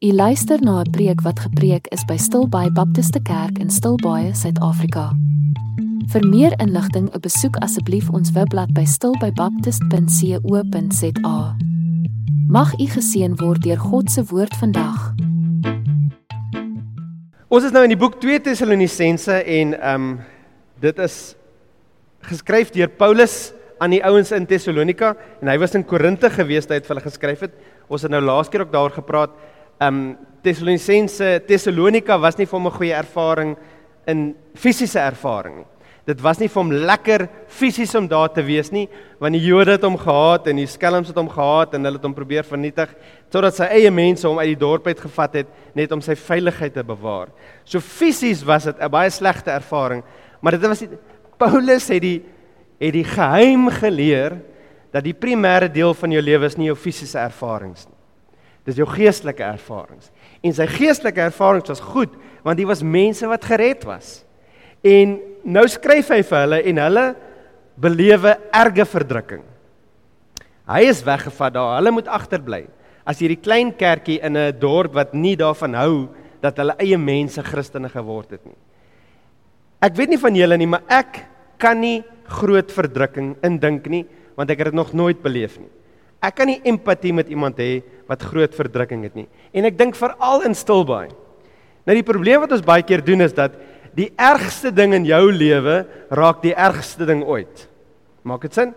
U luister na 'n preek wat gepreek is by Stilbaai Baptiste Kerk in Stilbaai, Suid-Afrika. Vir meer inligting, besoek asseblief ons webblad by stilbaibaptist.co.za. Mag u geseën word deur God se woord vandag. Ons is nou in die boek 2 Tessalonisense en ehm um, dit is geskryf deur Paulus aan die ouens in Tessalonika en hy was in Korinte gewees toe hy dit vir hulle geskryf het. Ons het nou laas keer ook daaroor gepraat um Tessalonisense Tessalonika was nie vir hom 'n goeie ervaring in fisiese ervaring nie. Dit was nie vir hom lekker fisies om daar te wees nie, want die Jode het hom gehaat en die skelms het hom gehaat en hulle het hom probeer vernietig totdat sy eie mense hom uit die dorp uit gevat het net om sy veiligheid te bewaar. So fisies was dit 'n baie slegte ervaring, maar dit was nie, Paulus het die het die geheim geleer dat die primêre deel van jou lewe is nie jou fisiese ervarings nie. Dis jou geestelike ervarings. En sy geestelike ervarings was goed want dit was mense wat gered was. En nou skryf hy vir hulle en hulle belewe erge verdrukking. Hy is weggevat daar. Hulle moet agterbly. As hierdie klein kerkie in 'n dorp wat nie daarvan hou dat hulle eie mense Christene geword het nie. Ek weet nie van julle nie, maar ek kan nie groot verdrukking indink nie want ek het dit nog nooit beleef nie. Ek kan nie empatie met iemand hê wat groot verdrukking het nie. En ek dink veral in Stilbaai. Nou die probleem wat ons baie keer doen is dat die ergste ding in jou lewe raak die ergste ding ooit. Maak dit sin?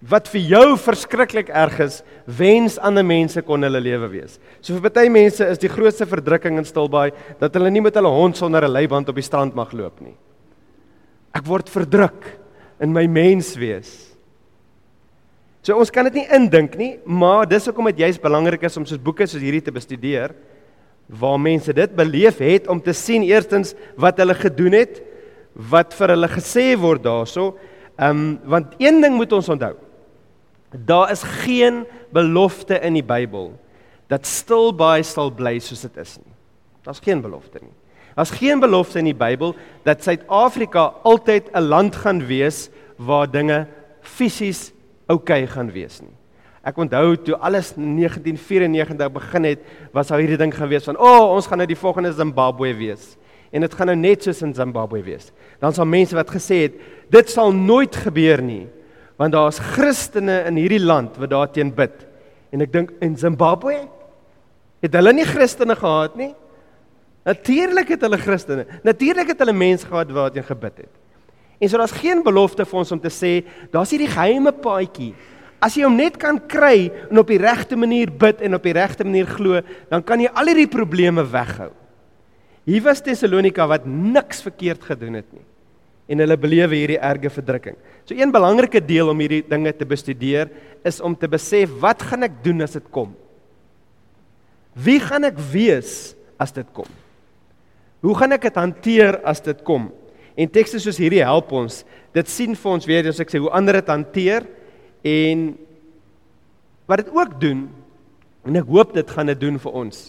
Wat vir jou verskriklik erg is, wens ander mense kon hulle lewe wees. So vir baie mense is die grootste verdrukking in Stilbaai dat hulle nie met hulle hond sonder 'n leiband op die strand mag loop nie. Ek word verdruk in my mens wees. So ons kan dit nie indink nie, maar dis hoekom dit juist belangrik is om soos boeke soos hierdie te bestudeer waar mense dit beleef het om te sien eerstens wat hulle gedoen het, wat vir hulle gesê word daarso. Ehm um, want een ding moet ons onthou. Daar is geen belofte in die Bybel dat stil baie sal bly soos dit is nie. Daar's geen belofte nie. Daar's geen belofte in die Bybel dat Suid-Afrika altyd 'n land gaan wees waar dinge fisies oukei okay gaan wees nie. Ek onthou toe alles 1994 begin het, was daar hierdie ding gewees van, "O, oh, ons gaan nou die volgende Zimbabwe wees." En dit gaan nou net soos in Zimbabwe wees. Dan sal mense wat gesê het, "Dit sal nooit gebeur nie." Want daar's Christene in hierdie land wat daarteen bid. En ek dink in Zimbabwe het hulle nie Christene gehad nie. Natuurlik het hulle Christene. Natuurlik het hulle mense gehad wat teen gebid het. En so daar's geen belofte vir ons om te sê daar's hierdie geheime paadjie. As jy hom net kan kry en op die regte manier bid en op die regte manier glo, dan kan jy al hierdie probleme weghou. Hier was Tessalonika wat niks verkeerd gedoen het nie en hulle belewe hierdie erge verdrukking. So een belangrike deel om hierdie dinge te bestudeer is om te besef wat gaan ek doen as dit kom? Wie gaan ek wees as dit kom? Hoe gaan ek dit hanteer as dit kom? En tekste soos hierdie help ons. Dit sien vir ons weer as ek sê hoe ander dit hanteer en wat dit ook doen en ek hoop dit gaan dit doen vir ons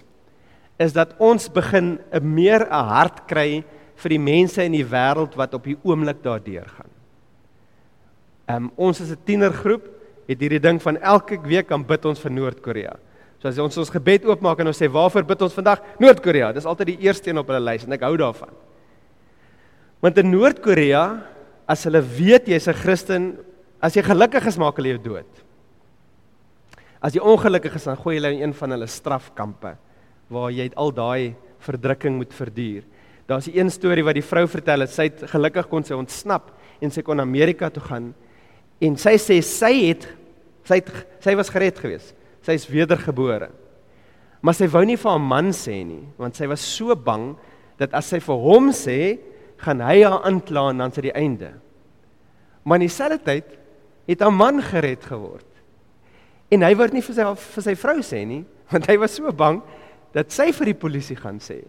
is dat ons begin 'n meer 'n hart kry vir die mense in die wêreld wat op die oomblik daardeur gaan. Ehm um, ons is 'n tienergroep het hierdie ding van elke week kan bid ons vir Noord-Korea. So as ons ons gebed oopmaak en ons sê waarvoor bid ons vandag? Noord-Korea. Dis altyd die eerste een op hulle lys en ek hou daarvan. Want in Noord-Korea, as hulle weet jy's 'n Christen, as jy gelukkig is, maak hulle jou dood. As jy ongelukkig is, dan gooi hulle in een van hulle strafkampe waar jy al daai verdrukking moet verduur. Daar's 'n een storie wat die vrou vertel sy het gelukkig kon sy ontsnap en sy kon Amerika toe gaan en sy sê sy het sy het sy was gered geweest. Sy is wedergebore. Maar sy wou nie vir haar man sê nie, want sy was so bang dat as sy vir hom sê, gaan hy haar aankla en dan dit die einde. Maar in dieselfde tyd het 'n man gered geword. En hy word nie vir sy vir sy vrou sê nie, want hy was so bang dat sy vir die polisie gaan sê.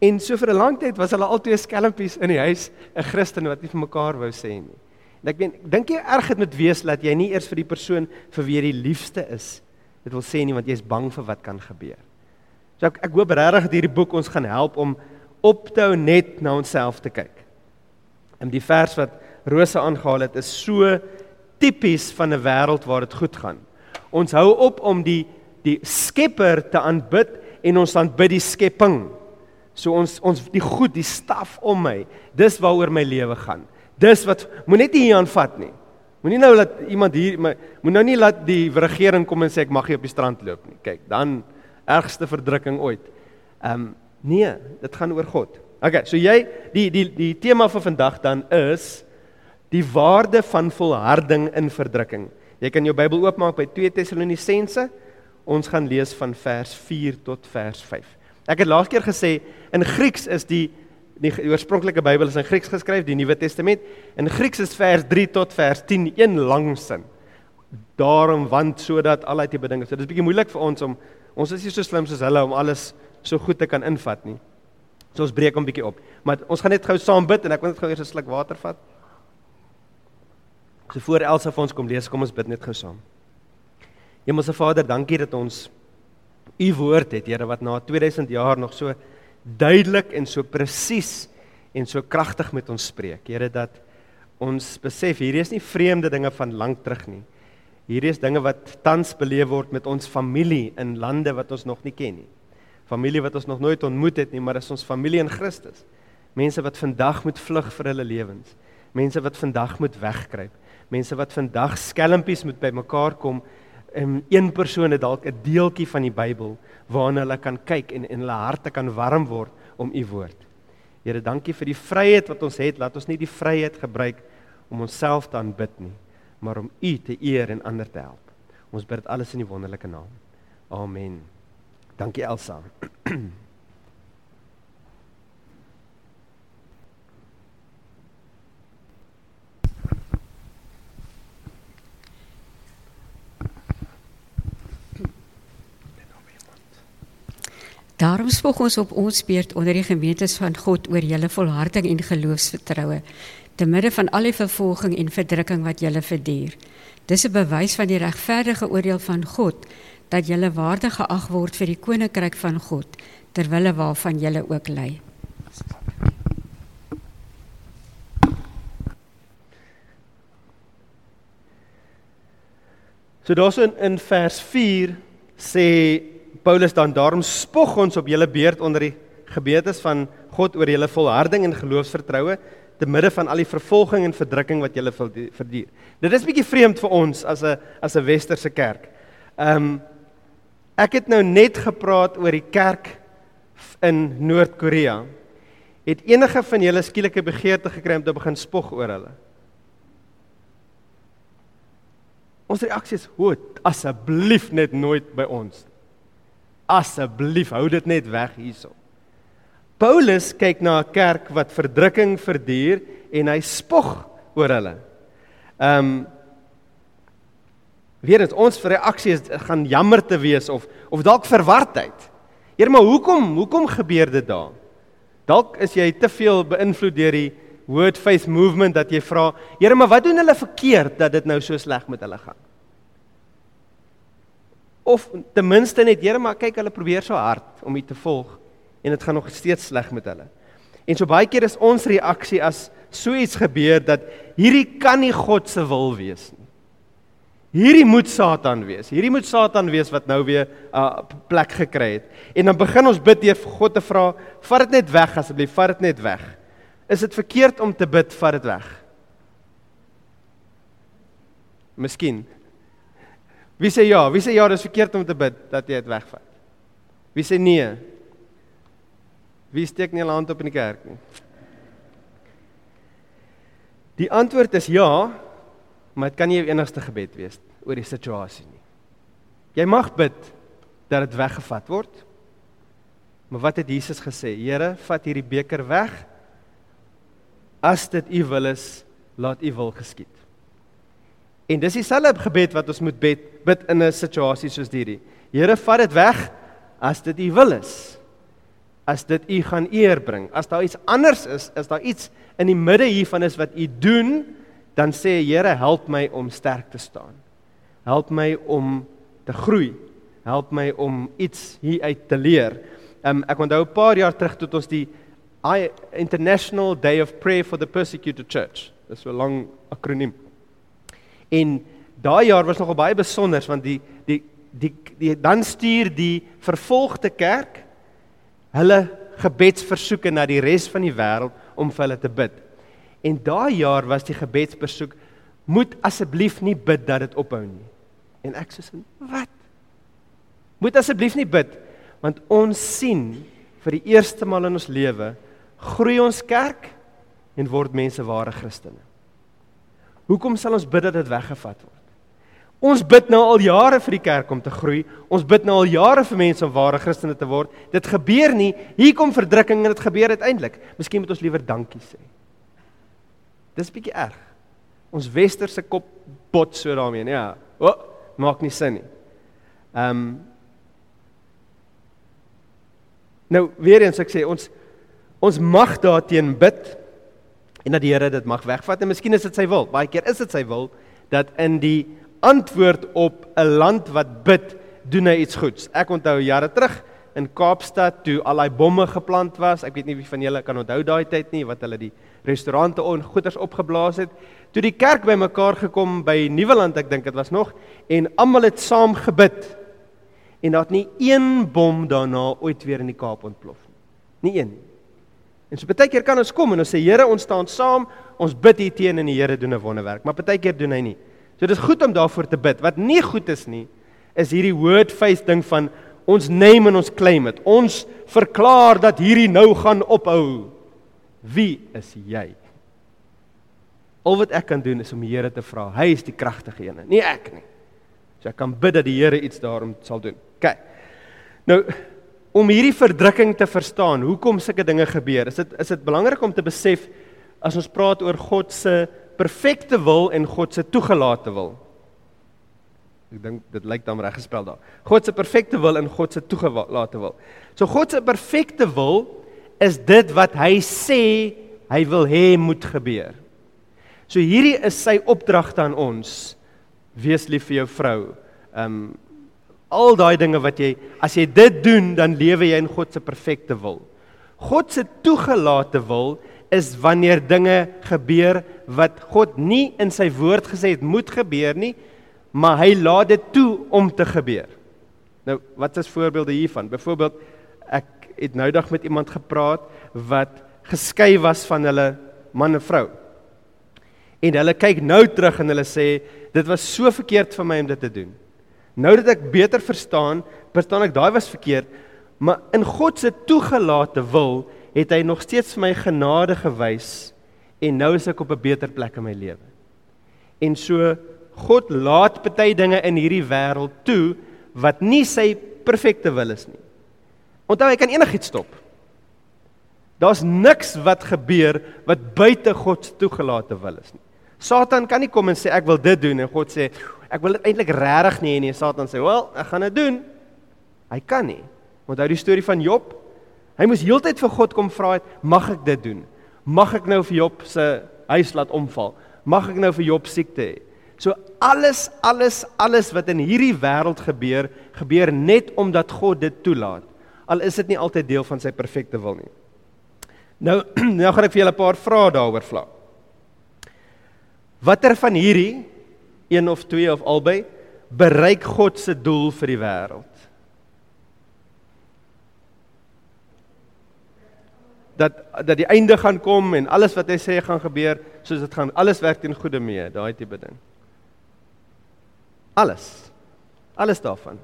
En so vir 'n lang tyd was hulle altyd skelmpies in die huis, 'n Christen wat nie vir mekaar wou sê nie. En ek meen, dink jy erg dit moet wees dat jy nie eers vir die persoon vir wie jy die liefste is, dit wil sê nie want jy is bang vir wat kan gebeur. So ek ek hoop regtig dat hierdie boek ons gaan help om op te hou net na onsself te kyk. En die vers wat Rosa aangehaal het is so tipies van 'n wêreld waar dit goed gaan. Ons hou op om die die Skepper te aanbid en ons aanbid die skepping. So ons ons die goed, die staf om my. Dis waaroor my lewe gaan. Dis wat moenie net hier aanvat nie. Moenie nou laat iemand hier moet nou nie laat die regering kom en sê ek mag nie op die strand loop nie. Kyk, dan ergste verdrukking ooit. Ehm um, nee, dit gaan oor God. Okay, so jy die die die tema vir vandag dan is die waarde van volharding in verdrukking. Jy kan jou Bybel oopmaak by 2 Tessalonisense. Ons gaan lees van vers 4 tot vers 5. Ek het laas keer gesê in Grieks is die die oorspronklike Bybel is in Grieks geskryf, die Nuwe Testament. In Grieks is vers 3 tot vers 10 een lang sin. Daarom want sodat al die bedinge. So dis bietjie moeilik vir ons om ons is nie so slim soos hulle om alles so goed te kan invat nie. So ons breek hom bietjie op. Maar ons gaan net gou saam bid en ek wil net gou eers 'n sluk water vat. So voor Elsa vir ons kom lees, kom ons bid net gou saam. Hemelse Vader, dankie dat ons u woord het, Here, wat na 2000 jaar nog so duidelik en so presies en so kragtig met ons spreek. Here, dat ons besef hierdie is nie vreemde dinge van lank terug nie. Hierdie is dinge wat tans beleef word met ons familie in lande wat ons nog nie ken nie. Familie wat ons nog nooit ontmoet het nie, maar is ons familie in Christus. Mense wat vandag moet vlug vir hulle lewens. Mense wat vandag moet wegkruip. Mense wat vandag skelmpies moet bymekaar kom en een persoon het dalk 'n deeltjie van die Bybel waarna hulle kan kyk en en hulle harte kan warm word om u woord. Here, dankie vir die vryheid wat ons het. Laat ons nie die vryheid gebruik om onsself te aanbid nie, maar om u te eer en ander te help. Ons bid dit alles in die wonderlike naam. Amen. Dankie Elsa. Daarom spog ons op ons beurt onder die gemeentes van God oor julle volharding en geloofsvertroue te midde van al die vervolging en verdrukking wat julle verduur. Dis 'n bewys van die regverdige oordeel van God dat julle waardig geag word vir die koninkryk van God terwyl waarvan julle ook ly. So daarso in, in vers 4 sê Paulus dan daarom spog ons op julle beurt onder die gebetes van God oor julle volharding en geloofsvertroue te midde van al die vervolging en verdrukking wat julle verduur. Dit is bietjie vreemd vir ons as 'n as 'n westerse kerk. Ehm um, ek het nou net gepraat oor die kerk in Noord-Korea. Het enige van julle skielike begeerte gekry om te begin spog oor hulle? Ons reaksie is: "Hoet, asseblief net nooit by ons." asseblief hou dit net weg hierso. Paulus kyk na 'n kerk wat verdrukking verduur en hy spog oor hulle. Ehm um, weer dit ons reaksie is gaan jammer te wees of of dalk verwardheid. Here maar hoekom hoekom gebeur dit daar? Dalk is jy te veel beïnvloed deur die word faith movement dat jy vra, Here maar wat doen hulle verkeerd dat dit nou so sleg met hulle gaan? of ten minste net Here maar kyk hulle probeer so hard om U te volg en dit gaan nog steeds sleg met hulle. En so baie keer is ons reaksie as so iets gebeur dat hierdie kan nie God se wil wees nie. Hierdie moet Satan wees. Hierdie moet Satan wees wat nou weer 'n uh, plek gekry het. En dan begin ons bid deur vir God te vra, vat dit net weg asseblief, vat dit net weg. Is dit verkeerd om te bid vat dit weg? Miskien Wie sê ja? Wie sê ja, dis verkeerd om te bid dat jy dit wegvat? Wie sê nee? Wie steek nie hulle hand op in die kerk nie? Die antwoord is ja, maar dit kan nie jou enigste gebed wees oor die situasie nie. Jy mag bid dat dit weggevat word. Maar wat het Jesus gesê? Here, vat hierdie beker weg. As dit U wil is, laat U wil geskied. En dis dieselfde gebed wat ons moet bid bid in 'n situasie soos hierdie. Here, vat dit weg as dit U wil is. As dit U gaan eer bring. As daar iets anders is, is daar iets in die midde hiervan is wat U doen, dan sê Here, help my om sterk te staan. Help my om te groei. Help my om iets hier uit te leer. Um, ek onthou 'n paar jaar terug toe ons die I International Day of Prayer for the Persecuted Church. Dis 'n lang akroniem. En daai jaar was nogal baie besonder want die die die, die dan stuur die vervolgde kerk hulle gebedsversoeke na die res van die wêreld om vir hulle te bid. En daai jaar was die gebedsbesoek moet asseblief nie bid dat dit ophou nie. En ek sê wat? Moet asseblief nie bid want ons sien vir die eerste maal in ons lewe groei ons kerk en word mense ware Christene. Hoekom sal ons bid dat dit weggevat word? Ons bid nou al jare vir die kerk om te groei. Ons bid nou al jare vir mense om ware Christene te word. Dit gebeur nie. Hier kom verdrukking en dit gebeur uiteindelik. Miskien moet ons liewer dankie sê. Dis bietjie erg. Ons westerse kop bot so daarmee, nee. Ja. O, maak nie sin nie. Ehm um, Nou weer eens ek sê ons ons mag daarteen bid en dat die Here dit mag wegvat en miskien is dit sy wil. Baie keer is dit sy wil dat in die antwoord op 'n land wat bid, doen hy iets goeds. Ek onthou jare terug in Kaapstad toe al daai bomme geplant was. Ek weet nie wie van julle kan onthou daai tyd nie wat hulle die restaurante on goeders opgeblaas het. Toe die kerk bymekaar gekom by Nieuweland, ek dink dit was nog, en almal het saam gebid. En daar het nie een bom daarna ooit weer in die Kaap ontplof nie. Nie een nie. En so baie keer kan ons kom en ons sê Here, ons staan saam, ons bid hier teen en die Here doen 'n wonderwerk, maar baie keer doen hy nie. So dit is goed om daarvoor te bid. Wat nie goed is nie, is hierdie word face ding van ons neem en ons claim dit. Ons verklaar dat hierdie nou gaan ophou. Wie is jy? Al wat ek kan doen is om die Here te vra. Hy is die kragtige een, nie ek nie. So ek kan bid dat die Here iets daarom sal doen. OK. Nou om hierdie verdrukking te verstaan, hoekom sulke dinge gebeur, is dit is dit belangrik om te besef as ons praat oor God se perfekte wil en God se toegelate wil. Ek dink dit lyk dan reg gespel daar. God se perfekte wil en God se toegelate wil. So God se perfekte wil is dit wat hy sê hy wil hê moet gebeur. So hierdie is sy opdragte aan ons. Wees lief vir jou vrou. Um al daai dinge wat jy as jy dit doen, dan lewe jy in God se perfekte wil. God se toegelate wil is wanneer dinge gebeur wat God nie in sy woord gesê het moet gebeur nie, maar hy laat dit toe om te gebeur. Nou, wat is voorbeelde hiervan? Byvoorbeeld ek het nou dag met iemand gepraat wat geskei was van hulle man en vrou. En hulle kyk nou terug en hulle sê dit was so verkeerd vir my om dit te doen. Nou dat ek beter verstaan, verstaan ek daai was verkeerd, maar in God se toegelate wil het hy nog steeds vir my genade gewys en nou is ek op 'n beter plek in my lewe. En so God laat baie dinge in hierdie wêreld toe wat nie sy perfekte wil is nie. Onthou hy kan enigiets stop. Daar's niks wat gebeur wat buite God se toegelate wil is nie. Satan kan nie kom en sê ek wil dit doen en God sê ek wil dit eintlik regtig nie hê nie. Satan sê, "Wel, ek gaan dit doen." Hy kan nie. Onthou die storie van Job? Hy moes heeltyd vir God kom vra het, mag ek dit doen? Mag ek nou vir Job se huis laat omval? Mag ek nou vir Job siekte hê? So alles alles alles wat in hierdie wêreld gebeur, gebeur net omdat God dit toelaat. Al is dit nie altyd deel van sy perfekte wil nie. Nou nou gaan ek vir julle 'n paar vrae daaroor vra. Watter van hierdie een of twee of albei bereik God se doel vir die wêreld? dat dat die einde gaan kom en alles wat hy sê gaan gebeur soos dit gaan alles werk ten goeie mee daai tipe ding alles alles daarvan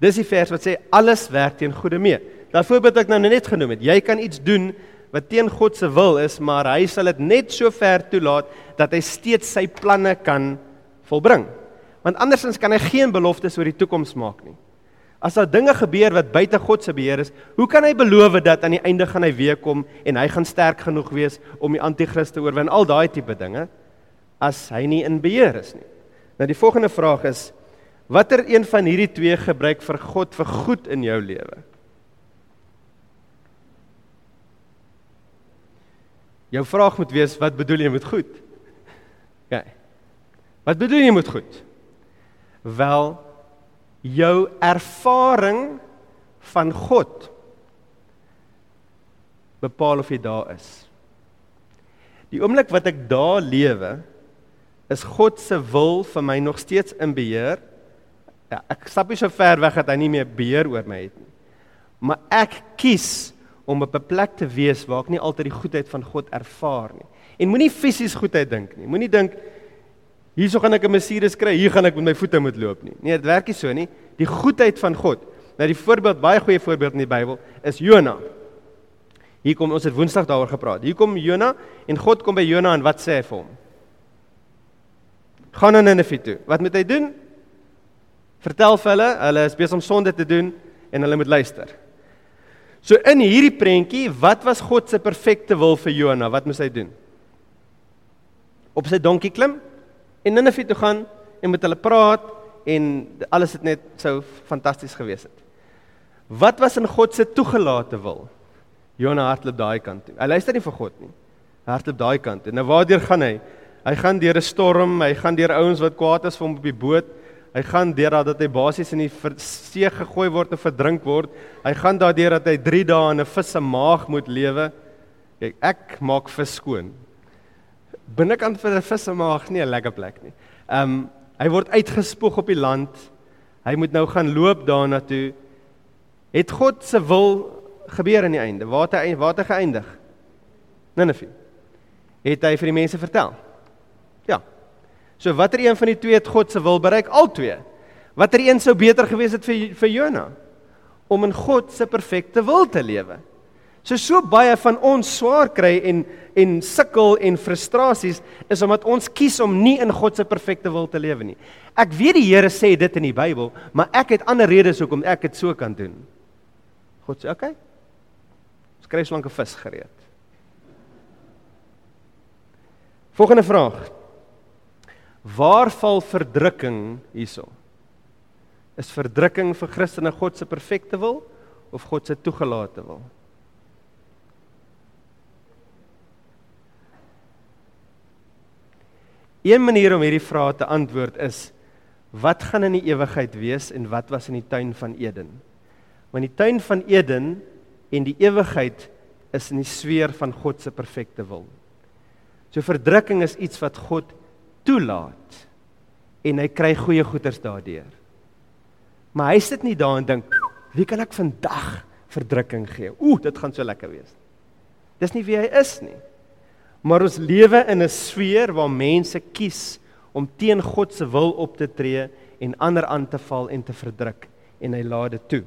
dis die vers wat sê alles werk ten goeie mee daai voorbeeld wat ek nou net genoem het jy kan iets doen wat teen God se wil is maar hy sal dit net so ver toelaat dat hy steeds sy planne kan volbring want andersins kan hy geen beloftes oor die toekoms maak nie As daar dinge gebeur wat buite God se beheer is, hoe kan hy beloof dat aan die einde gaan hy weer kom en hy gaan sterk genoeg wees om die anti-kris te oorwin? Al daai tipe dinge as hy nie in beheer is nie. Nou die volgende vraag is watter een van hierdie twee gebruik vir God vir goed in jou lewe? Jou vraag moet wees wat bedoel jy met goed? Ja. Wat bedoel jy met goed? Wel, jou ervaring van God bepaal of jy daar is. Die oomblik wat ek daar lewe, is God se wil vir my nog steeds in beheer. Ja, ek stap nie so ver weg dat hy nie meer beheer oor my het nie. Maar ek kies om op 'n plek te wees waar ek nie altyd die goedheid van God ervaar nie. En moenie fisies goedheid dink nie. Moenie dink hierso gaan ek 'n Mercedes kry, hier gaan ek met my voete moet loop nie. Nee, dit werk nie so nie. Die goedheid van God. Nou die voorbeeld, baie goeie voorbeeld in die Bybel is Jona. Hier kom ons het Woensdag daaroor gepraat. Hier kom Jona en God kom by Jona en wat sê hy vir hom? Gaan na Ninive toe. Wat moet hy doen? Vertel vir hulle, hulle is besig om sonde te doen en hulle moet luister. So in hierdie prentjie, wat was God se perfekte wil vir Jona? Wat moes hy doen? Op sy donkie klim en Ninive toe gaan en met hulle praat en alles het net so fantasties gewees het. Wat was in God se toegelate wil? Jona hardloop daai kant toe. Hy luister nie vir God nie. Hy hardloop daai kant toe. Nou waardeur gaan hy? Hy gaan deur 'n storm, hy gaan deur ouens wat kwaad is vir hom op die boot. Hy gaan deur dat hy basies in die see gegooi word en verdrink word. Hy gaan daardeur dat hy 3 dae in 'n vis se maag moet lewe. Kyk, ek maak vis skoon. Binnekant vir 'n vis se maag nie 'n lekker plek nie. Ehm um, hy word uitgespoeg op die land. Hy moet nou gaan loop daarna toe. Het God se wil gebeur aan die einde? Waar het hy waar het hy geëindig? Nineve. Het hy vir die mense vertel? Ja, So watter een van die twee het God se wil bereik? Al twee. Watter een sou beter gewees het vir vir Jona om in God se perfekte wil te lewe? So so baie van ons swaar kry en en sukkel en frustrasies is omdat ons kies om nie in God se perfekte wil te lewe nie. Ek weet die Here sê dit in die Bybel, maar ek het ander redes hoekom ek dit so kan doen. God sê, "Oké. Okay, skryf so lank 'n vis gereed." Volgende vraag. Waar val verdrukking hierso? Is verdrukking vir Christene God se perfekte wil of God se toegelate wil? Een manier om hierdie vrae te antwoord is wat gaan in die ewigheid wees en wat was in die tuin van Eden? Want die tuin van Eden en die ewigheid is in die sfeer van God se perfekte wil. So verdrukking is iets wat God toelaat en hy kry goeie goeders daardeur. Maar hy sit nie daar en dink, "Wie kan ek vandag verdrukking gee? Ooh, dit gaan so lekker wees." Dis nie wie hy is nie. Maar ons lewe in 'n sfeer waar mense kies om teen God se wil op te tree en ander aan te val en te verdruk en hy laat dit toe.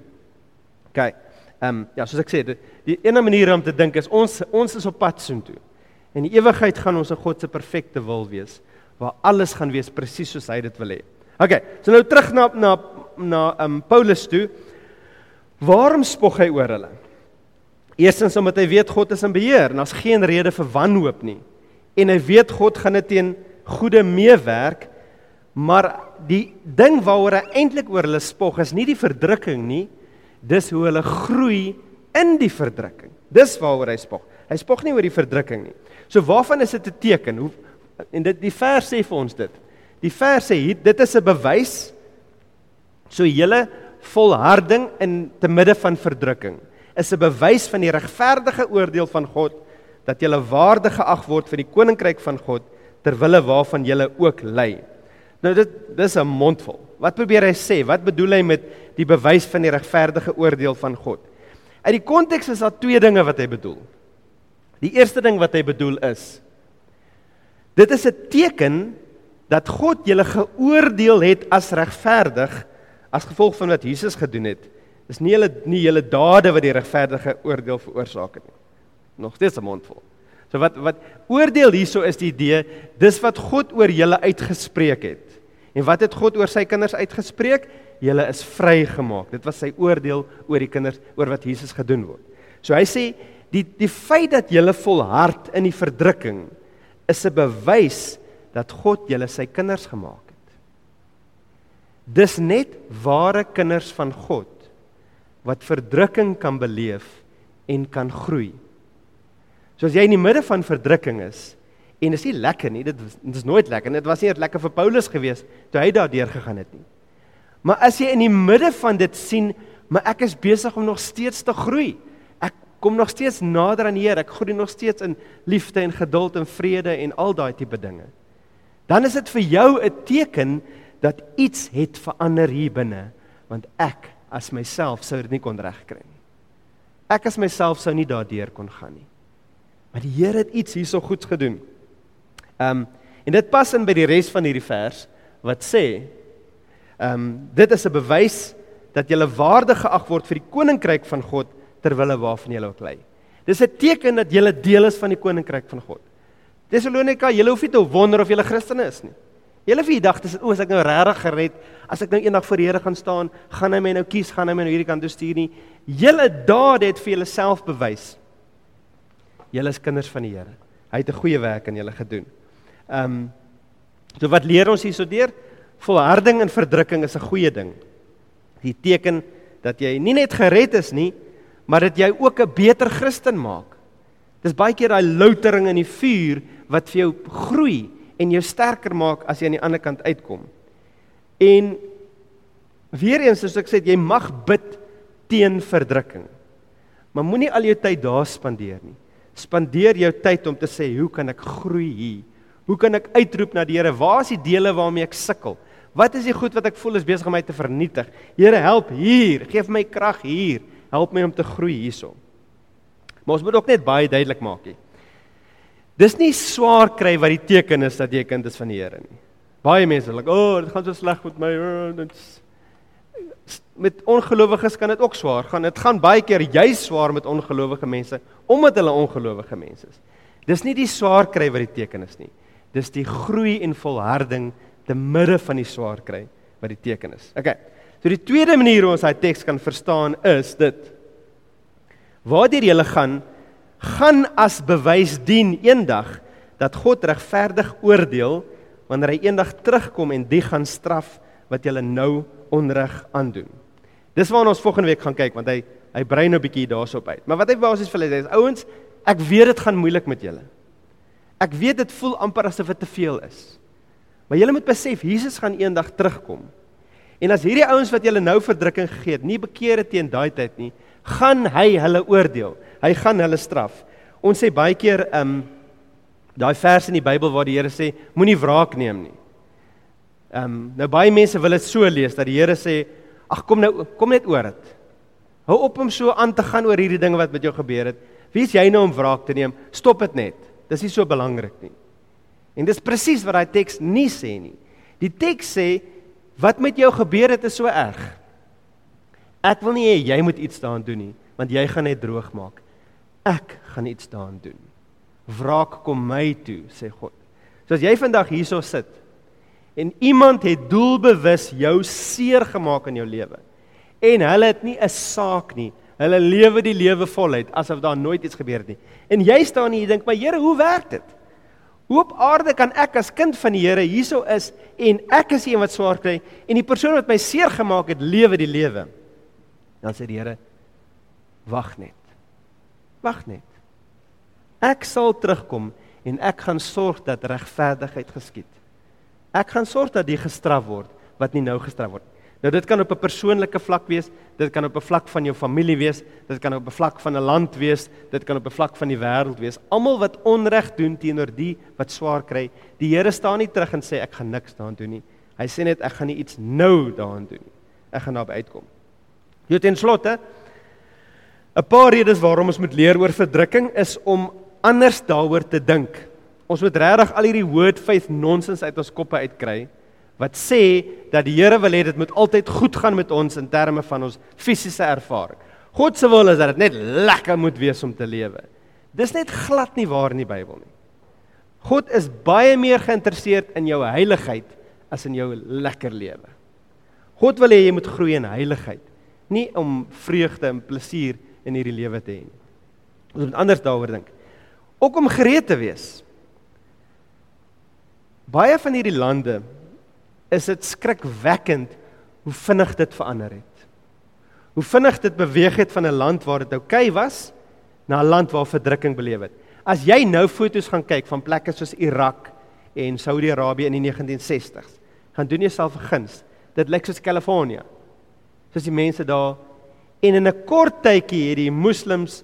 OK. Ehm um, ja, soos ek sê, die, die enigste manier om te dink is ons ons is op pad soontoe. En die ewigheid gaan ons in God se perfekte wil wees waar alles gaan wees presies soos hy dit wil hê. OK, so nou terug na na na um Paulus toe. Waarom spog hy oor hulle? Eerstens omdat hy weet God is in beheer en daar's geen rede vir wanhoop nie. En hy weet God gaan dit teen goeie meewerk. Maar die ding waaroor hy eintlik oor hulle spog is nie die verdrukking nie, dis hoe hulle groei in die verdrukking. Dis waaroor hy spog. Hy spog nie oor die verdrukking nie. So waarvan is dit 'n teken? Hoe en dit die vers sê vir ons dit. Die vers sê hier dit is 'n bewys so julle volharding in te midde van verdrukking is 'n bewys van die regverdige oordeel van God dat julle waardig geag word vir die koninkryk van God ter wille waarvan julle ook ly. Nou dit dis 'n mondvol. Wat probeer hy sê? Wat bedoel hy met die bewys van die regverdige oordeel van God? Uit die konteks is daar twee dinge wat hy bedoel. Die eerste ding wat hy bedoel is Dit is 'n teken dat God julle geoordeel het as regverdig as gevolg van wat Jesus gedoen het. Dis nie julle nie julle dade wat die regverdige oordeel veroorsaak het nie. Nog steeds 'n mondvol. So wat wat oordeel hierso is die idee, dis wat God oor julle uitgespreek het. En wat het God oor sy kinders uitgespreek? Julle is vrygemaak. Dit was sy oordeel oor die kinders oor wat Jesus gedoen word. So hy sê die die feit dat julle volhard in die verdrukking is 'n bewys dat God julle sy kinders gemaak het. Dis net ware kinders van God wat verdrukking kan beleef en kan groei. So as jy in die midde van verdrukking is en dit is nie lekker nie, dit dit is nooit lekker nie. Dit was nie lekker vir Paulus gewees toe hy daardeur gegaan het nie. Maar as jy in die midde van dit sien, maar ek is besig om nog steeds te groei kom nog steeds nader aan die Here. Ek groei nog steeds in liefde en geduld en vrede en al daai tipe dinge. Dan is dit vir jou 'n teken dat iets het verander hier binne want ek as myself sou dit nie kon regkry nie. Ek as myself sou nie daardeur kon gaan nie. Maar die Here het iets hierso goeds gedoen. Ehm um, en dit pas in by die res van hierdie vers wat sê ehm um, dit is 'n bewys dat jy waardig geag word vir die koninkryk van God ter wille waarvan jy ook lei. Dis 'n teken dat jy deel is van die koninkryk van God. Tesalonika, julle hoef nie te wonder of julle Christene is nie. Julle vir die dag dis o, as ek nou regtig gered, as ek nou eendag voor die Here gaan staan, gaan hy my nou kies, gaan hy my nou hierdie kant toe stuur nie. Julle dade het vir julle self bewys. Julle is kinders van die Here. Hy het 'n goeie werk aan julle gedoen. Ehm um, so wat leer ons hierso deur? Volharding in verdrukking is 'n goeie ding. Die teken dat jy nie net gered is nie, maar dit jou ook 'n beter Christen maak. Dis baie keer daai loutering in die vuur wat vir jou groei en jou sterker maak as jy aan die ander kant uitkom. En weer eens soos ek sê, jy mag bid teen verdrukking. Maar moenie al jou tyd daar spandeer nie. Spandeer jou tyd om te sê, hoe kan ek groei hier? Hoe kan ek uitroep na die Here? Waar is die dele waarmee ek sukkel? Wat is die goed wat ek voel is besig om my te vernietig? Here, help hier. Geef my krag hier help my om te groei hierso. Maar ons moet ook net baie duidelik maak hier. Dis nie swaar kry wat die teken is dat jy 'n kind is van die Here nie. Baie mense like, "O, oh, dit gaan so sleg met my." Oh, dit's met ongelowiges kan dit ook swaar gaan. Dit gaan baie keer jy swaar met ongelowige mense omdat hulle ongelowige mense is. Dis nie die swaar kry wat die teken is nie. Dis die groei en volharding te midde van die swaar kry wat die teken is. Okay. So die tweede manier hoe ons daai teks kan verstaan is dit Waardeur jy gaan gaan as bewys dien eendag dat God regverdig oordeel wanneer hy eendag terugkom en die gaan straf wat julle nou onreg aandoen. Dis waarna ons volgende week gaan kyk want hy hy brei nou 'n bietjie daarsoop uit. Maar wat hy basies vir hulle sê is ouens, ek weet dit gaan moeilik met julle. Ek weet dit voel amper asof dit te veel is. Maar julle moet besef Jesus gaan eendag terugkom. En as hierdie ouens wat julle nou verdrukking gegee het, nie bekeer het teen daai tyd nie, gaan hy hulle oordeel. Hy gaan hulle straf. Ons sê baie keer ehm um, daai vers in die Bybel waar die Here sê moenie wraak neem nie. Ehm um, nou baie mense wil dit so lees dat die Here sê ag kom nou kom net oor dit. Hou op om so aan te gaan oor hierdie dinge wat met jou gebeur het. Wie is jy nou om wraak te neem? Stop dit net. Dis nie so belangrik nie. En dis presies wat daai teks nie sê nie. Die teks sê Wat met jou gebeur het is so erg. Ek wil nie hê jy moet iets daaraan doen nie, want jy gaan net droog maak. Ek gaan iets daaraan doen. Wraak kom my toe, sê God. So as jy vandag hierso sit en iemand het doelbewus jou seer gemaak in jou lewe en hulle het nie 'n saak nie. Hulle lewe die lewe voluit asof daar nooit iets gebeur het nie. En jy staan hier en dink, "Maar Here, hoe werk dit?" Hoe op aarde kan ek as kind van die Here hierso is en ek is die een wat swaar kry en die persoon wat my seer gemaak het lewe die lewe? Dan sê die Here: Wag net. Wag net. Ek sal terugkom en ek gaan sorg dat regverdigheid geskied. Ek gaan sorg dat jy gestraf word wat nie nou gestraf word Nou dit kan op 'n persoonlike vlak wees, dit kan op 'n vlak van jou familie wees, dit kan op 'n vlak van 'n land wees, dit kan op 'n vlak van die wêreld wees. Almal wat onreg doen teenoor die wat swaar kry, die Here staan nie terug en sê ek gaan niks daaraan doen nie. Hy sê net ek gaan nie iets nou daaraan doen nie. Ek gaan daarby uitkom. Jy ten slotte 'n paar redes waarom ons moet leer oor verdrukking is om anders daaroor te dink. Ons moet regtig al hierdie word faith nonsens uit ons koppe uitkry wat sê dat die Here wil hê dit moet altyd goed gaan met ons in terme van ons fisiese ervaring. God se wil is dat dit net lekker moet wees om te lewe. Dis net glad nie waar in die Bybel nie. God is baie meer geïnteresseerd in jou heiligheid as in jou lekker lewe. God wil hê jy moet groei in heiligheid, nie om vreugde en plesier in hierdie lewe te hê nie. Ons moet anders daaroor dink. Ook om gereed te wees. Baie van hierdie lande is dit skrikwekkend hoe vinnig dit verander het. Hoe vinnig dit beweeg het van 'n land waar dit oukei okay was na 'n land waar verdrukking beleef het. As jy nou foto's gaan kyk van plekke soos Irak en Saudi-Arabië in die 1960s, gaan doen jouself 'n guns. Dit lyk soos Kalifornië. Soos die mense daar en in 'n kort tydjie het die moslems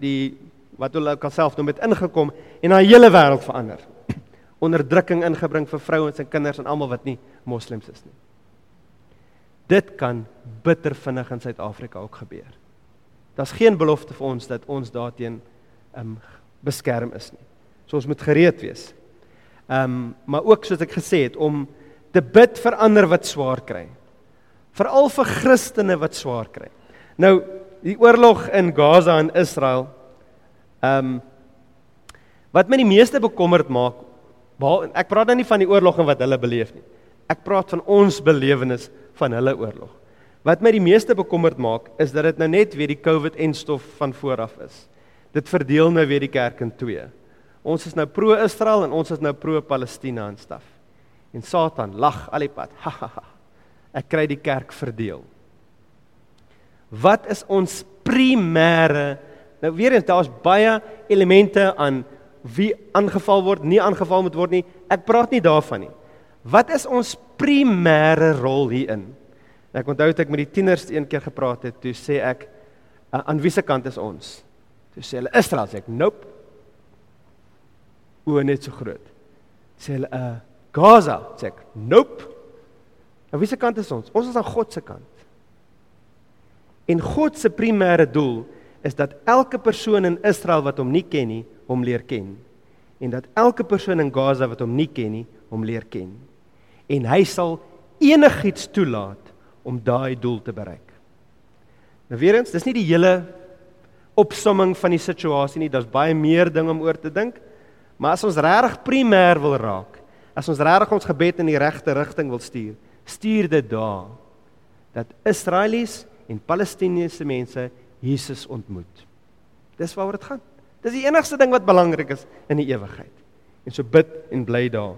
die wat hulle ook self noem het ingekom en daai hele wêreld verander onderdrukking ingebring vir vrouens en kinders en almal wat nie moslems is nie. Dit kan bitter vinnig in Suid-Afrika ook gebeur. Daar's geen belofte vir ons dat ons daarteen um beskerm is nie. So ons moet gereed wees. Um maar ook soos ek gesê het om te bid vir ander wat swaar kry. Veral vir Christene wat swaar kry. Nou die oorlog in Gaza en Israel um wat my die meeste bekommerd maak, ek praat nou nie van die oorlog en wat hulle beleef nie. Ek praat van ons belewenis van hulle oorlog. Wat my die meeste bekommerd maak, is dat dit nou net weer die COVID en stof van vooraf is. Dit verdeel nou weer die kerk in twee. Ons is nou pro-Israel en ons is nou pro-Palestina en staf. En Satan lag al die pad. Ek kry die kerk verdeel. Wat is ons primêre Nou weer eens daar's baie elemente aan wie aangeval word, nie aangeval moet word nie. Ek praat nie daarvan nie. Wat is ons primêre rol hierin? Ek onthou het ek met die tieners een keer gepraat het, toe sê ek aan wiese kant is ons? Toe sê hulle Israel, sê ek, "Nope." O, net so groot. Sê hulle, "Uh, Gaza," sê ek, "Nope." Aan wiese kant is ons? Ons is aan God se kant. En God se primêre doel is dat elke persoon in Israel wat hom nie ken nie, hom leer ken. En dat elke persoon in Gaza wat hom nie ken nie, hom leer ken. En hy sal enigiets toelaat om daai doel te bereik. Nou weer eens, dis nie die hele opsomming van die situasie nie, daar's baie meer dinge om oor te dink. Maar as ons regtig primêr wil raak, as ons regtig ons gebed in die regte rigting wil stuur, stuur dit daar dat Israelies en Palestiniese mense Jesus ontmoet. Dis waaroor dit gaan. Dis die enigste ding wat belangrik is in die ewigheid. En so bid en bly daar.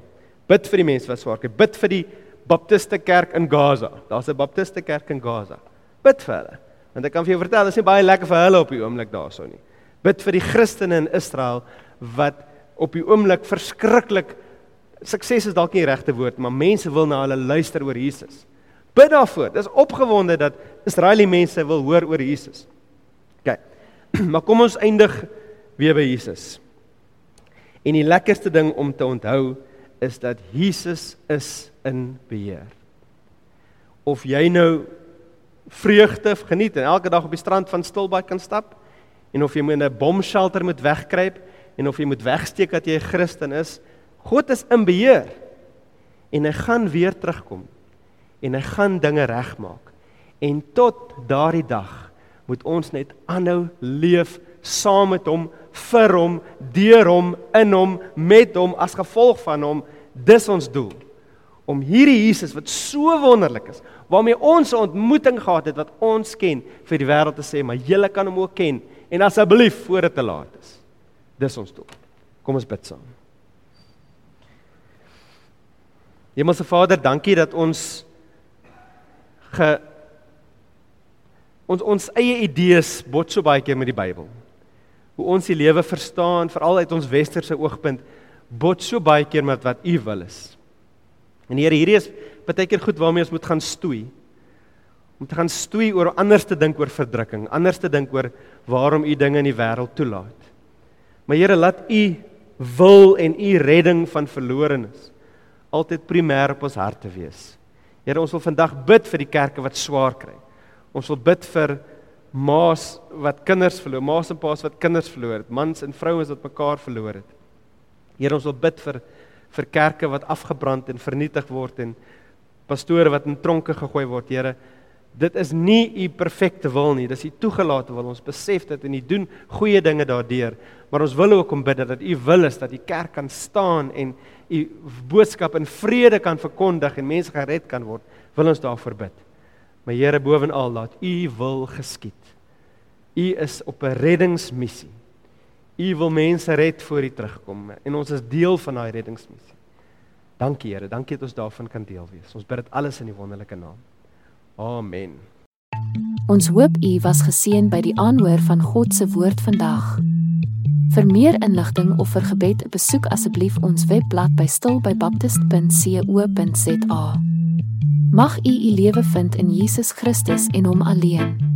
Bid vir die mense wat swaar kry. Bid vir die Baptiste kerk in Gaza. Daar's 'n Baptiste kerk in Gaza. Bid vir hulle. Want ek kan vir jou vertel, dit is nie baie lekker vir hulle op die oomblik daarso nie. Bid vir die Christene in Israel wat op die oomblik verskriklik sukses is dalk nie die regte woord, maar mense wil na hulle luister oor Jesus. Bid daarvoor. Dis opgewonde dat Israeliese mense wil hoor oor Jesus. OK. Maar kom ons eindig weer by Jesus. En die lekkerste ding om te onthou is dat Jesus is in beheer. Of jy nou vreugde geniet en elke dag op die strand van Stilbaai kan stap en of jy moet 'n bomshelter moet wegkruip en of jy moet wegsteek dat jy 'n Christen is, God is in beheer. En hy gaan weer terugkom en hy gaan dinge regmaak. En tot daardie dag moet ons net aanhou leef saam met hom, vir hom, deur hom, in hom, met hom as gevolg van hom. Dis ons doel. Om hierdie Jesus wat so wonderlik is, waarmee ons 'n ontmoeting gehad het wat ons ken, vir die wêreld te sê, maar julle kan hom ook ken en asseblief voor dit te laat is. Dis ons doel. Kom ons bid saam. Hemelse Vader, dankie dat ons ge ons ons eie idees bot so baie keer met die Bybel. Hoe ons die lewe verstaan, veral uit ons westerse oogpunt, bot so baie keer met wat U wil is. En Here, hierdie is baie keer goed waarmee ons moet gaan stoei. Om te gaan stoei oor anders te dink oor verdrukking, anders te dink oor waarom U dinge in die wêreld toelaat. Maar Here, laat U wil en U redding van verlorenes altyd primêr op ons harte wees. Here, ons wil vandag bid vir die kerke wat swaar kry. Ons wil bid vir ma's wat kinders verloor, ma's en pa's wat kinders verloor het, mans en vrouens wat mekaar verloor het. Here, ons wil bid vir vir kerke wat afgebrand en vernietig word en pastore wat in tronke gegooi word. Here, dit is nie u perfekte wil nie, dis u toegelate wil. Ons besef dit en u doen goeie dinge daardeur, maar ons wil ook om bid dat u wil is dat die kerk kan staan en u boodskap in vrede kan verkondig en mense gered kan word. Wil ons daarvoor bid. Maar Here bovenal laat U wil geskied. U is op 'n reddingsmissie. U wil mense red voor U terugkom en ons is deel van daai reddingsmissie. Dankie Here, dankie dat ons daarvan kan deel wees. Ons bid dit alles in die wonderlike naam. Amen. Ons hoop u was geseën by die aanhoor van God se woord vandag. Vir meer inligting of vir gebed, besoek asseblief ons webblad by stilbybaptist.co.za. Mag u u lewe vind in Jesus Christus en hom alleen.